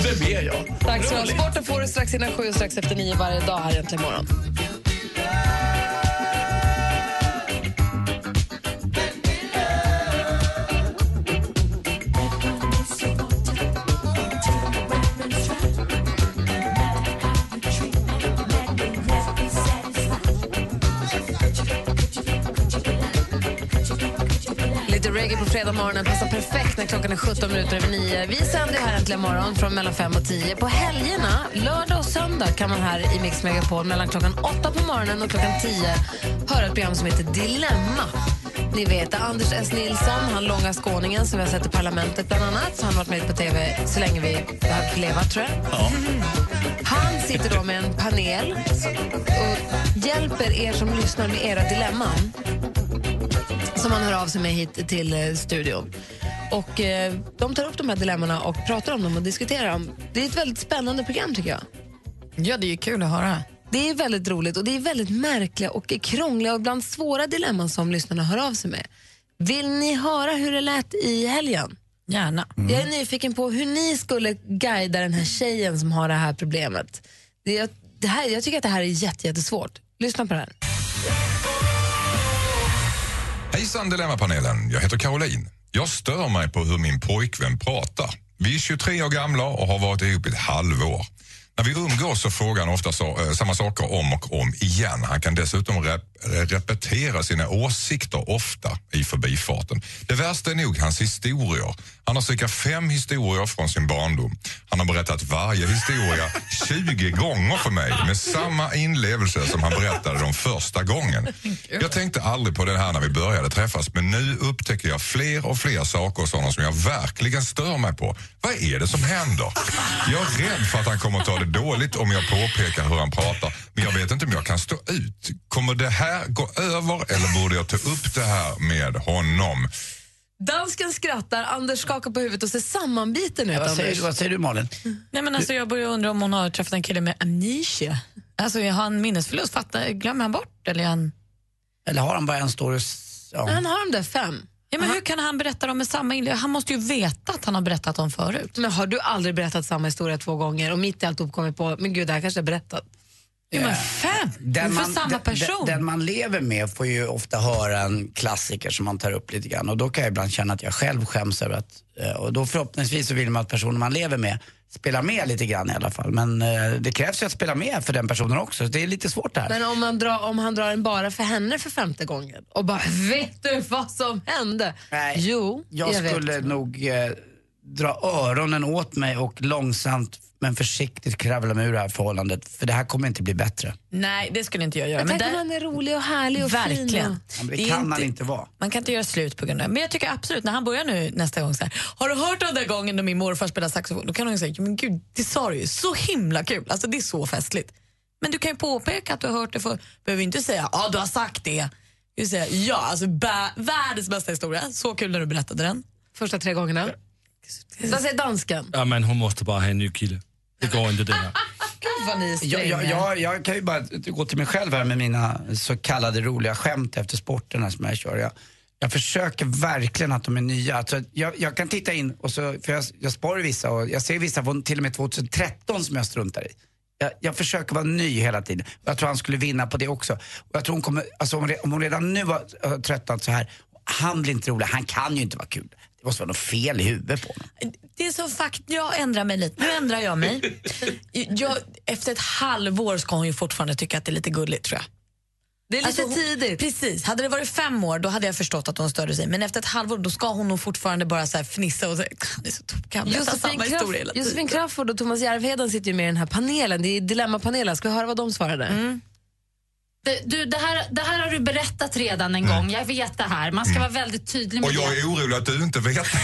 Vem är jag? Tack så mycket. Sporten får du strax innan sju och strax efter nio varje dag här egentligen imorgon. Lite reggae på fredag morgonen passar perfekt när klockan är 17 minuter över 9. Vi sänder här äntligen morgon från mellan 5 och 10. På helgerna, lördag och söndag, kan man här i Mix Megapol mellan klockan 8 på morgonen och klockan 10 höra ett program som heter Dilemma. Ni vet Anders S. Nilsson, han långa skåningen som vi har sett i Parlamentet bland annat. Han har varit med på TV så länge vi har levat, tror jag. Han sitter då med en panel och hjälper er som lyssnar med era dilemman som man hör av sig med hit till eh, studion. Och eh, De tar upp de här dilemmorna och pratar om dem och diskuterar dem. Det är ett väldigt spännande program tycker jag. Ja, det är ju kul att höra. Det är väldigt roligt och det är väldigt märkliga och krångliga och ibland svåra dilemman som lyssnarna hör av sig med. Vill ni höra hur det lät i helgen? Gärna. Jag är nyfiken på hur ni skulle guida den här tjejen som har det här problemet. Det, det här, jag tycker att det här är jätte, jättesvårt. Lyssna på det här. Hejsan Dilemmapanelen, jag heter Caroline. Jag stör mig på hur min pojkvän pratar. Vi är 23 år gamla och har varit ihop i ett halvår. När vi umgås så frågar han ofta så, eh, samma saker om och om igen. Han kan dessutom rep repetera sina åsikter ofta i förbifarten. Det värsta är nog hans historier. Han har cirka fem historier från sin barndom. Han har berättat varje historia 20 gånger för mig med samma inlevelse som han berättade dem första gången. Jag tänkte aldrig på det här när vi började träffas men nu upptäcker jag fler och fler saker hos honom som jag verkligen stör mig på. Vad är det som händer? Jag är rädd för att han kommer ta det dåligt om jag påpekar hur han pratar men jag vet inte om jag kan stå ut. Kommer det här gå över eller borde jag ta upp det här med honom? Dansken skrattar, Anders skakar på huvudet och ser sammanbiten ut. Vad säger, Anders. du- vad säger du Malin? Nej, men alltså, jag börjar undra om hon har träffat en kille med amnesia. Alltså, har han minnesförlust? Fattar, glömmer han bort? Eller, han... Eller har han bara en story? s- Ja. Han har de där fem. Ja, men hur kan han berätta dem med samma inlevelse? Han måste ju veta att han har berättat dem förut. Men har du aldrig berättat samma historia två gånger och mitt i alltihop kommit på, men gud det här kanske jag berättat? Jo, men fem! Den för man, samma person. Den, den man lever med får ju ofta höra en klassiker som man tar upp lite grann och då kan jag ibland känna att jag själv skäms över att, eh, och då förhoppningsvis så vill man att personen man lever med spelar med lite grann i alla fall. Men eh, det krävs ju att spela med för den personen också, så det är lite svårt det här. Men om, man drar, om han drar en bara för henne för femte gången och bara, vet du vad som hände? Nej, jo, jag, jag, skulle vet. nog eh, dra öronen åt mig och långsamt men försiktigt kravla mig ur det här förhållandet. För det här kommer inte bli bättre. Nej, det skulle inte jag göra. Jag Men tänker där- han är rolig och härlig och fin. Verkligen. Och... Ja, det, Det kan inte- han inte vara. Man kan inte göra slut på grund av det. Men jag tycker absolut, när han börjar nu nästa gång så här, har du hört den där gången då min morfar spelade saxofon? Då kan hon säga, "Ja, men gud, det sa du ju, så himla kul, alltså det är så festligt. Men du kan ju påpeka att du har hört det för behöver inte säga, ja du har sagt det. Du säga, ja alltså bä, världens bästa historia, så kul när du berättade den. Första tre gångerna. Vad säger dansken? Ja, men hon måste bara ha en ny kille. Det går inte det här. Gud vad ni är Jag, stränga. jag, jag, jag kan ju bara gå till mig själv här med mina så kallade roliga skämt efter sporterna som jag kör. Jag, jag försöker verkligen att de är nya. Alltså, jag, jag kan titta in, och så, för jag, jag sparar vissa och jag ser vissa från till och med 2013 som jag struntar i. Jag, jag försöker vara ny hela tiden. Jag tror han skulle vinna på det också. Och jag tror hon kommer, alltså om, hon redan nu har, har tröttnat så här, han blir inte rolig, han kan ju inte vara kul. Det måste vara något fel i huvudet på honom. Det är så fakt, jag ändrar mig lite. Nu ändrar jag mig. Jag, efter ett halvår ska hon ju fortfarande tycka att det är lite gulligt tror jag. Det är lite hon, tidigt. Precis. Hade det varit fem år då hade jag förstått att hon störde sig. Men efter ett halvår då ska hon nog fortfarande bara så här fnissa och säga han är så berättar Josefin, Kraft. Josefin Crafoord och Thomas Järvheden sitter ju med i den här panelen. Det är Dilemmapanelen. Ska vi höra vad de svarade? Mm. Det- Du, det, här, det här har du berättat redan en gång. Jag vet det här. Man ska vara väldigt tydlig med Och jag det. är orolig att du inte vet det.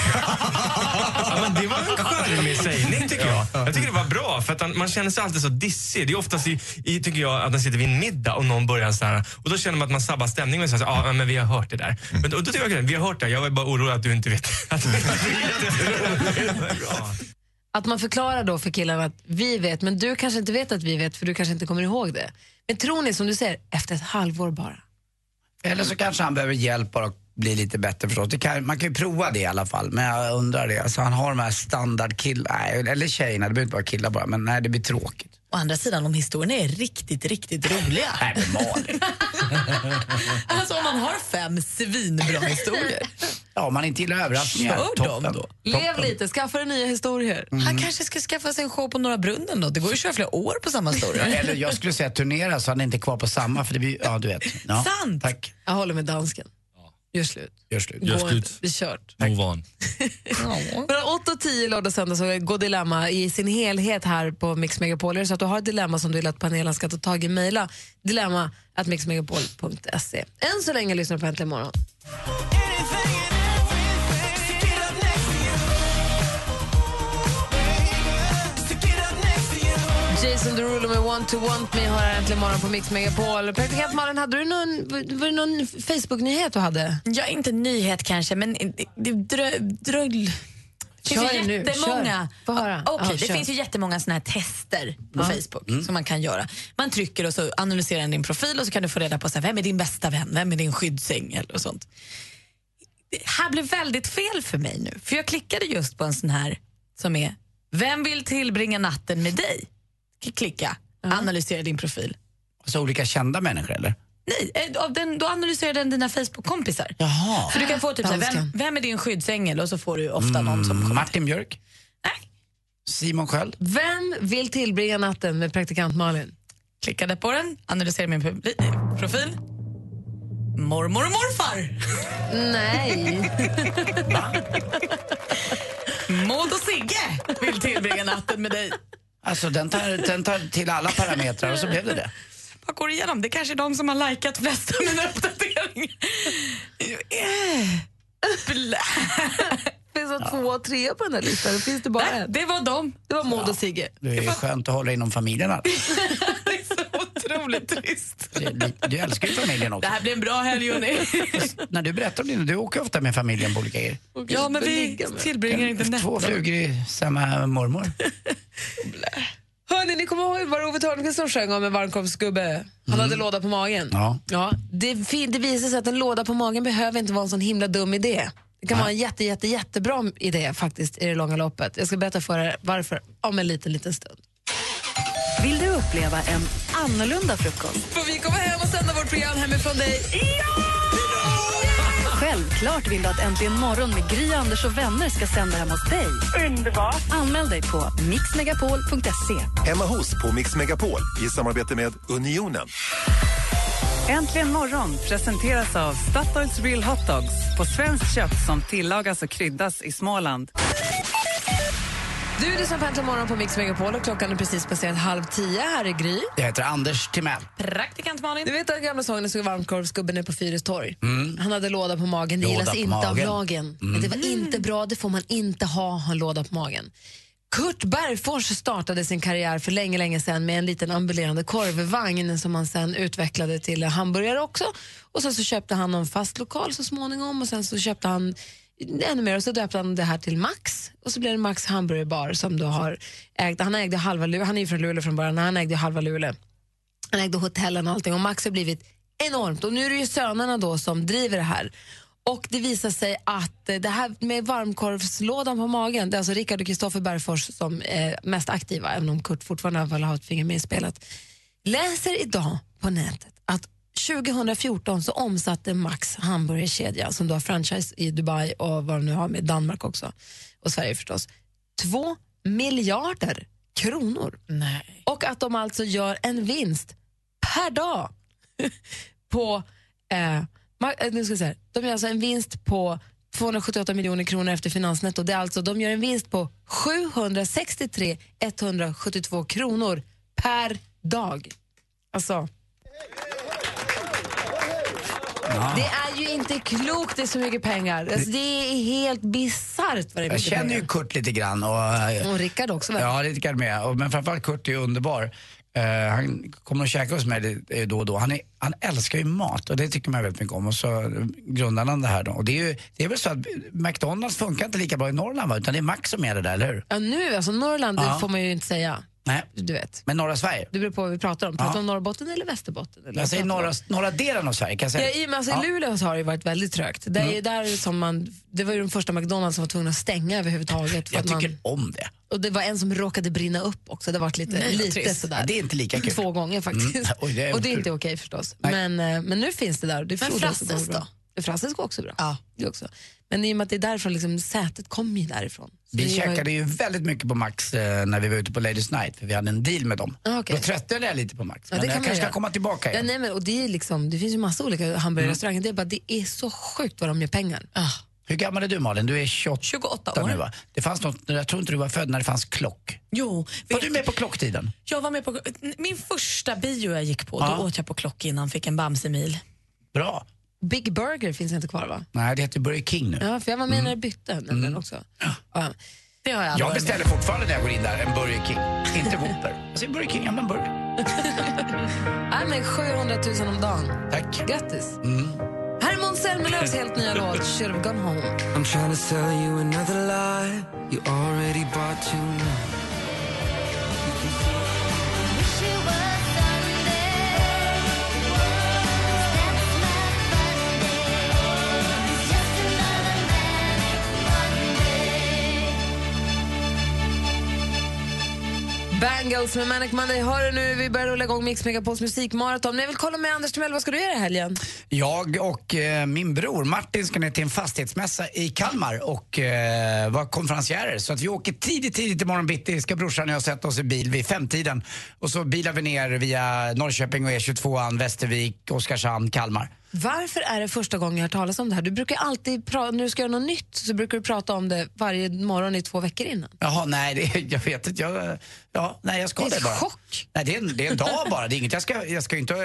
Ja, men det var en charmig sägning tycker jag. Jag tycker det var bra för att man känner sig alltid så dissig. Det är oftast i, i, tycker jag, att man sitter vid en middag och någon börjar så här och då känner man att man sabbar stämningen och säger ja men vi har hört det där. Men då, då tycker jag vi har hört det, jag var bara orolig att du inte vet. Att du inte vet. Att man förklarar då för killarna att vi vet, men du kanske inte vet att vi vet för du kanske inte kommer ihåg det. Men tror ni, som du säger, efter ett halvår bara? Eller så kanske han behöver hjälp bara att bli lite bättre förstås. Det kan, man kan ju prova det i alla fall. Men jag undrar det. Alltså, han har de här standardkillarna, eller tjejerna, det behöver inte vara killar bara. Men nej, det blir tråkigt. Å andra sidan, om historierna är riktigt, riktigt roliga. Nej, men Malin. alltså om man har fem svinbra historier. Ja, om man inte gillar överraskningar. Kör dem toppen. då. Lev lite, skaffa dig nya historier. Han kanske ska skaffa sig en show på Norra Brunnen då. Det går ju att köra flera år på samma story. Eller jag skulle säga turnera så han är inte kvar på samma, för det blir, ja du vet. Ja, Sant! Tack. Jag håller med dansken. Gör slut. Gör slut. Gör slut. Det är kört. Move on. Mellan 8 och 10 lördag och söndag så går Dilemma i sin helhet här på Mix Megapol. Så att du har ett dilemma som du vill att panelen ska ta tag i, mejla dilemma at mixmegapol.se. Än så länge lyssnar du på Äntligen morgon. Jason Derulo med Want to want me har här äntligen morgon på Mix Megapol. Praktikant Malin, hade du någon, var det någon Facebook-nyhet du hade? Ja, inte nyhet kanske, men det, drö, drö, det finns Kör ju nu, jättemånga, kör. Höra. Ja, okej, Ja, det kör. finns ju jättemånga såna här tester på Ja. Facebook Mm. som man kan göra. Man trycker och så analyserar den din profil och så kan du få reda på så här, vem är din bästa vän, vem är din skyddsängel och sånt. Det här blev väldigt fel för mig nu, för jag klickade just på en sån här som är Vem vill tillbringa natten med dig? Klicka, analysera din profil. Alltså olika kända människor eller? Nej, eh, av den, då analyserar den dina Facebook-kompisar. Jaha. För du kan få typ såhär, vem, vem är din skyddsängel? Och så får du ofta någon som kommer. Martin Björk? Nej. Simon Sköld? Vem vill tillbringa natten med praktikant Malin? Klickade på den, analyserade min publi- profil. Mormor och morfar! Nej. Maud och Sigge vill tillbringa natten med dig. Alltså den tar, den tar till alla parametrar och så blev det det. Vad går igenom? Det är kanske är de som har likat flest av mina uppdateringar. Blä. Finns det två och tre på den här listan? Finns det bara Nej, en? det var de. Det var Maud och Sigge. Det är skönt att hålla inom familjen. Otroligt trist. Du, du älskar ju familjen Det också. här blir en bra helg, hörni. När du berättar om din, du åker ofta med familjen på olika grejer. Ja, men vi tillbringar inte Två nätter. flugor i samma mormor. Hörni, ni kommer ihåg vad Ove Thörnqvist sjöng om en varmkorvsgubbe? Han hade låda på magen. Ja. Ja, det, det visar sig att en låda på magen behöver inte vara en sån himla dum idé. Det kan vara en jätte, jätte, jättebra idé faktiskt i det långa loppet. Jag ska berätta för er varför om en liten, liten stund. Vill du uppleva en annorlunda frukost? Får vi komma hem och sända vårt program hemifrån dig? Självklart vill du att Äntligen morgon med Gry, Anders och vänner ska sända hemma hos dig. Underbart! Anmäl dig på mixmegapol.se. Hemma hos på Mix Megapol i samarbete med Unionen. Äntligen morgon presenteras av Statoils Real Hot Dogs på svenskt kött som tillagas och kryddas i Småland. Du lyssnar på Äntligen morgon på Mix Megapol och klockan är precis passerat halv tio. Här är Gry. Jag heter Anders Timell. Praktikant Malin. Du vet den gamla sången som varmkorvsgubben är på Fyris torg? Mm. Han hade låda på magen. Det Låda gillas på inte av magen. lagen. Mm. Det var inte bra, det får man inte ha, ha en låda på magen. Kurt Bergfors startade sin karriär för länge, länge sedan med en liten ambulerande korvvagn som han sen utvecklade till hamburgare också. Och sen så köpte han en fast lokal så småningom och sen så köpte han ännu mer och så döpte han det här till Max och så blev det Max hamburgerbar som då har ägt, han ägde halva Luleå, han är ju från Luleå från början, han ägde halva Luleå. Han ägde hotellen och allting och Max har blivit enormt och nu är det ju sönerna då som driver det här. Och det visar sig att eh, det här med varmkorvslådan på magen, det är alltså Rickard och Kristoffer Bergfors som är mest aktiva, även om Kurt fortfarande har har ett finger med i spelet. Läser idag på nätet att 2014 så omsatte Max hamburgerkedja, som då har franchise i Dubai och vad de nu har med Danmark också, och Sverige förstås, två miljarder kronor. Nej. Och att de alltså gör en vinst per dag på... Eh, eh, nu ska jag säga, de gör alltså en vinst på 278 miljoner kronor efter finansnetto. Det är alltså, de gör en vinst på 763 172 kronor per dag. Alltså... Det är ju inte klokt, det är så mycket pengar. Alltså, det är helt bisarrt vad det är Jag känner pengar. ju Kurt lite grann. Och, Och Rickard också väl? Ja, Rickard med. Och, men framförallt Kurt är ju underbar. Eh, han kommer och käkar hos mig eh, då och då. Han, är, han älskar ju mat och det tycker man väldigt mycket om. Och så eh, grundade han det här då. Och det är ju det är väl så att McDonalds funkar inte lika bra i Norrland va? Utan det är Max som är det där, eller hur? Ja, nu, alltså Norrland, Ja. det får man ju inte säga. Nej. Du vet. Men norra Sverige? Det beror på vad vi pratar om. Pratar Ja. om Norrbotten eller Västerbotten? Eller Jag säger norra, norra delen av Sverige kan jag säga. Ja, i, men alltså, Ja. I Luleå har det ju varit väldigt trögt. Det, Mm. där som man, det var ju den första McDonalds som var tvungna att stänga överhuvudtaget. För Jag att man, tycker om det. och det var en som råkade brinna upp också. Det var lite, Nej, lite trist. sådär. Ja, det är inte lika kul. Två gånger faktiskt. Mm. Oj, det och det är inte okej förstås. Men, eh, men nu finns det där. Det Men Frasses då? Ja, går också bra. Ja. Det också. Men i och med att det är därifrån, liksom, sätet kommer ju därifrån. Så Vi käkade ju väldigt mycket på Max eh, när vi var ute på Ladies Night för vi hade en deal med dem. Ah, okej. Då tröttnade jag lite på Max. Ja, Men det jag kan man kanske ska komma tillbaka Ja, igen. nej, men, och det, är liksom, det finns ju massa olika hamburgerrestauranger. Det är bara det är så sjukt vad de gör pengar. Hur gammal är du Malin? Du är 28, 28 år. nu va? Det fanns något, jag tror inte du var född när det fanns klock. Jo. Var du med på klocktiden? Jag var med på min första bio jag gick på. Ja. Då åt jag på klock innan, fick en Bamsemil. Bra. Big Burger finns inte kvar va? Nej, det heter Burger King nu. Ja, för jag var med när det bytte nämligen Mm. också. Ja. Det har jag Jag beställer fortfarande när jag går in där en Burger King. Inte Whopper. Jag säger Burger King, jag en burger. Nej, men 700 000 om dagen. Tack. Grattis. Mm. Här är Måns Zelmerlöws helt nya låt Should have gone home. I'm trying to sell you another lie. You already bought too much. Bangles med Manic Monday. Hör du nu, vi börjar rulla igång Mix Megapols musikmaraton. Men jag vill kolla med Anders Timell, vad ska du göra i helgen? Jag och eh, min bror Martin ska ner till en fastighetsmässa i Kalmar och eh, vara konferencierer. Så att vi åker tidigt, tidigt imorgon bitti ska brorsan och jag sätta oss i bil vid femtiden. Och så bilar vi ner via Norrköping och E22, Västervik, Oskarshamn, Kalmar. Varför är det första gången jag hör talas om det här? Du brukar alltid, pra- när du ska göra något nytt, så brukar du prata om det varje morgon i två veckor innan. Jaha, nej, det, jag vet inte. Jag, ja, nej, jag ska Det är det bara. chock. Nej, det är, en, det är en dag bara. Det är inget, jag, ska, jag ska ju inte eh,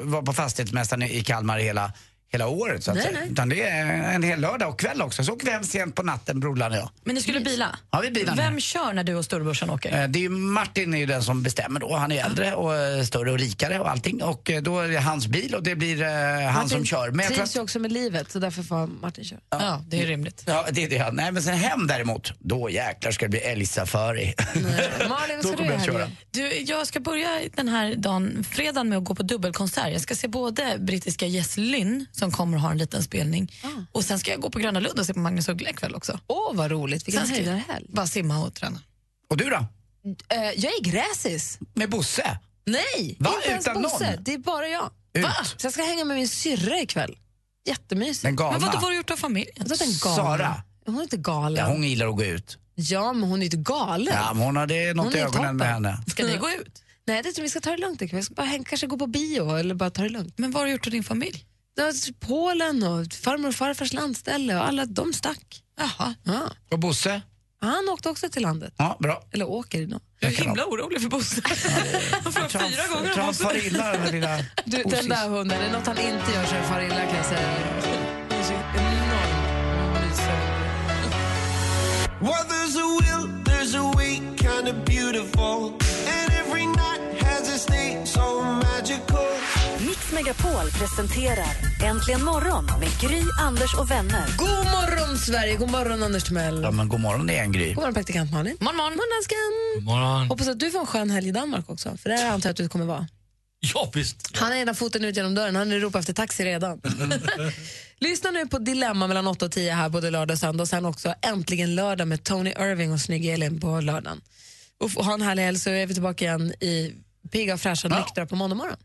vara på fastighetsmässan i i Kalmar hela, hela året. Så att Nej, säga. nej. Utan det är en hel lördag och kväll också. Så åker vi hem sent på natten, brolan och jag. Men ni skulle bila? Ja, vi bilar Vem ner. kör när du och storebrorsan åker? Eh, Det är ju Martin är ju den som bestämmer då. Han är äldre och eh, större och rikare och allting. Och eh, då är det hans bil och det blir eh, han Martin som kör. Men jag trivs att, ju också med livet, så därför får Martin köra. Ja, det är rimligt. ja, det är det. Nej, men sen hem däremot, då jäklar ska det bli älgsafari. Malin, vad ska du göra jag? Du, jag ska börja den här dagen, fredagen med att gå på dubbelkonsert. Jag ska se både brittiska Jess Lynn som kommer att ha en liten spelning och sen ska jag gå på Gröna Lund och se på Magnus Uggla ikväll också. Åh, vad roligt. Vilken jag höjdarhelg. Bara simma och träna. Och du då? Eh, jag är gräsis. Med Bosse? Nej, Va? inte ens Utan Bosse. någon? Det är bara jag. Ut. Va? Så jag ska hänga med min syrra ikväll. Jättemysigt. Den galna? Men vad har du gjort av familjen? Jag. Sara? Hon är inte galen. Ja, hon gillar att gå ut. Ja, men hon är inte galen. Ja, men hon har det något Hon i ögonen med toppen. henne. Ska ni gå ut? Nej, det tror vi ska ta det lugnt ikväll. Vi ska bara kanske gå på bio eller bara ta det lugnt. Men vad har du gjort av din familj? Var Polen och farmor och farfars landställe och alla de stack. Jaha. Ja. Och Bosse? Han åkte också till landet. Ja, bra. Eller åker nu. Jag är himla orolig för Bosse. Han får fyra gånger jag tror han far illa den där lilla Du, den där hunden, är det något han inte gör så är Megapol presenterar Äntligen morgon med Gry, Anders och vänner. God morgon Sverige, god morgon Anders Timell. Ja, men god morgon det är en gry. God morgon praktikant Malin. Morgon, morgon. morgon dansken. God morgon. Hoppas att du får en skön helg i Danmark också, för där antar jag att du kommer vara. Ja, visst. Han har ena foten ut genom dörren, han är ropar efter taxi redan. Lyssna nu på Dilemma mellan 8 och 10 här både lördag och söndag och sen också Äntligen lördag med Tony Irving och Snygg Elin på lördagen. Och ha en härlig helg så är vi tillbaka igen i pigga och fräscha och nyktra på måndag morgon.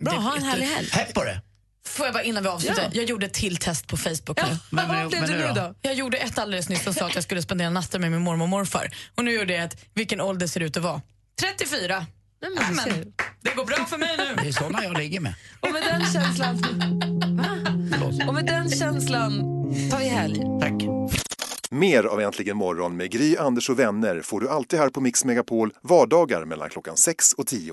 Bra, ha en härlig helg. Pepp på det. Får jag bara innan vi avslutar? Ja. Jag gjorde ett till test på Facebook Ja, nu. Men- men- vad blev men det nu nu då? Jag gjorde ett alldeles nyss som sa att jag skulle spendera natten med min mormor och morfar. Och nu gjorde jag ett, vilken ålder ser det ut att vara? 34. Nej, men, ser. Amen. Det går bra för mig nu. Det är såna jag ligger med. Och med den känslan... Och med den känslan tar vi helg. Tack. Mer av Äntligen morgon med Gry, Anders och vänner får du alltid här på Mix Megapol vardagar mellan klockan 6 och 10.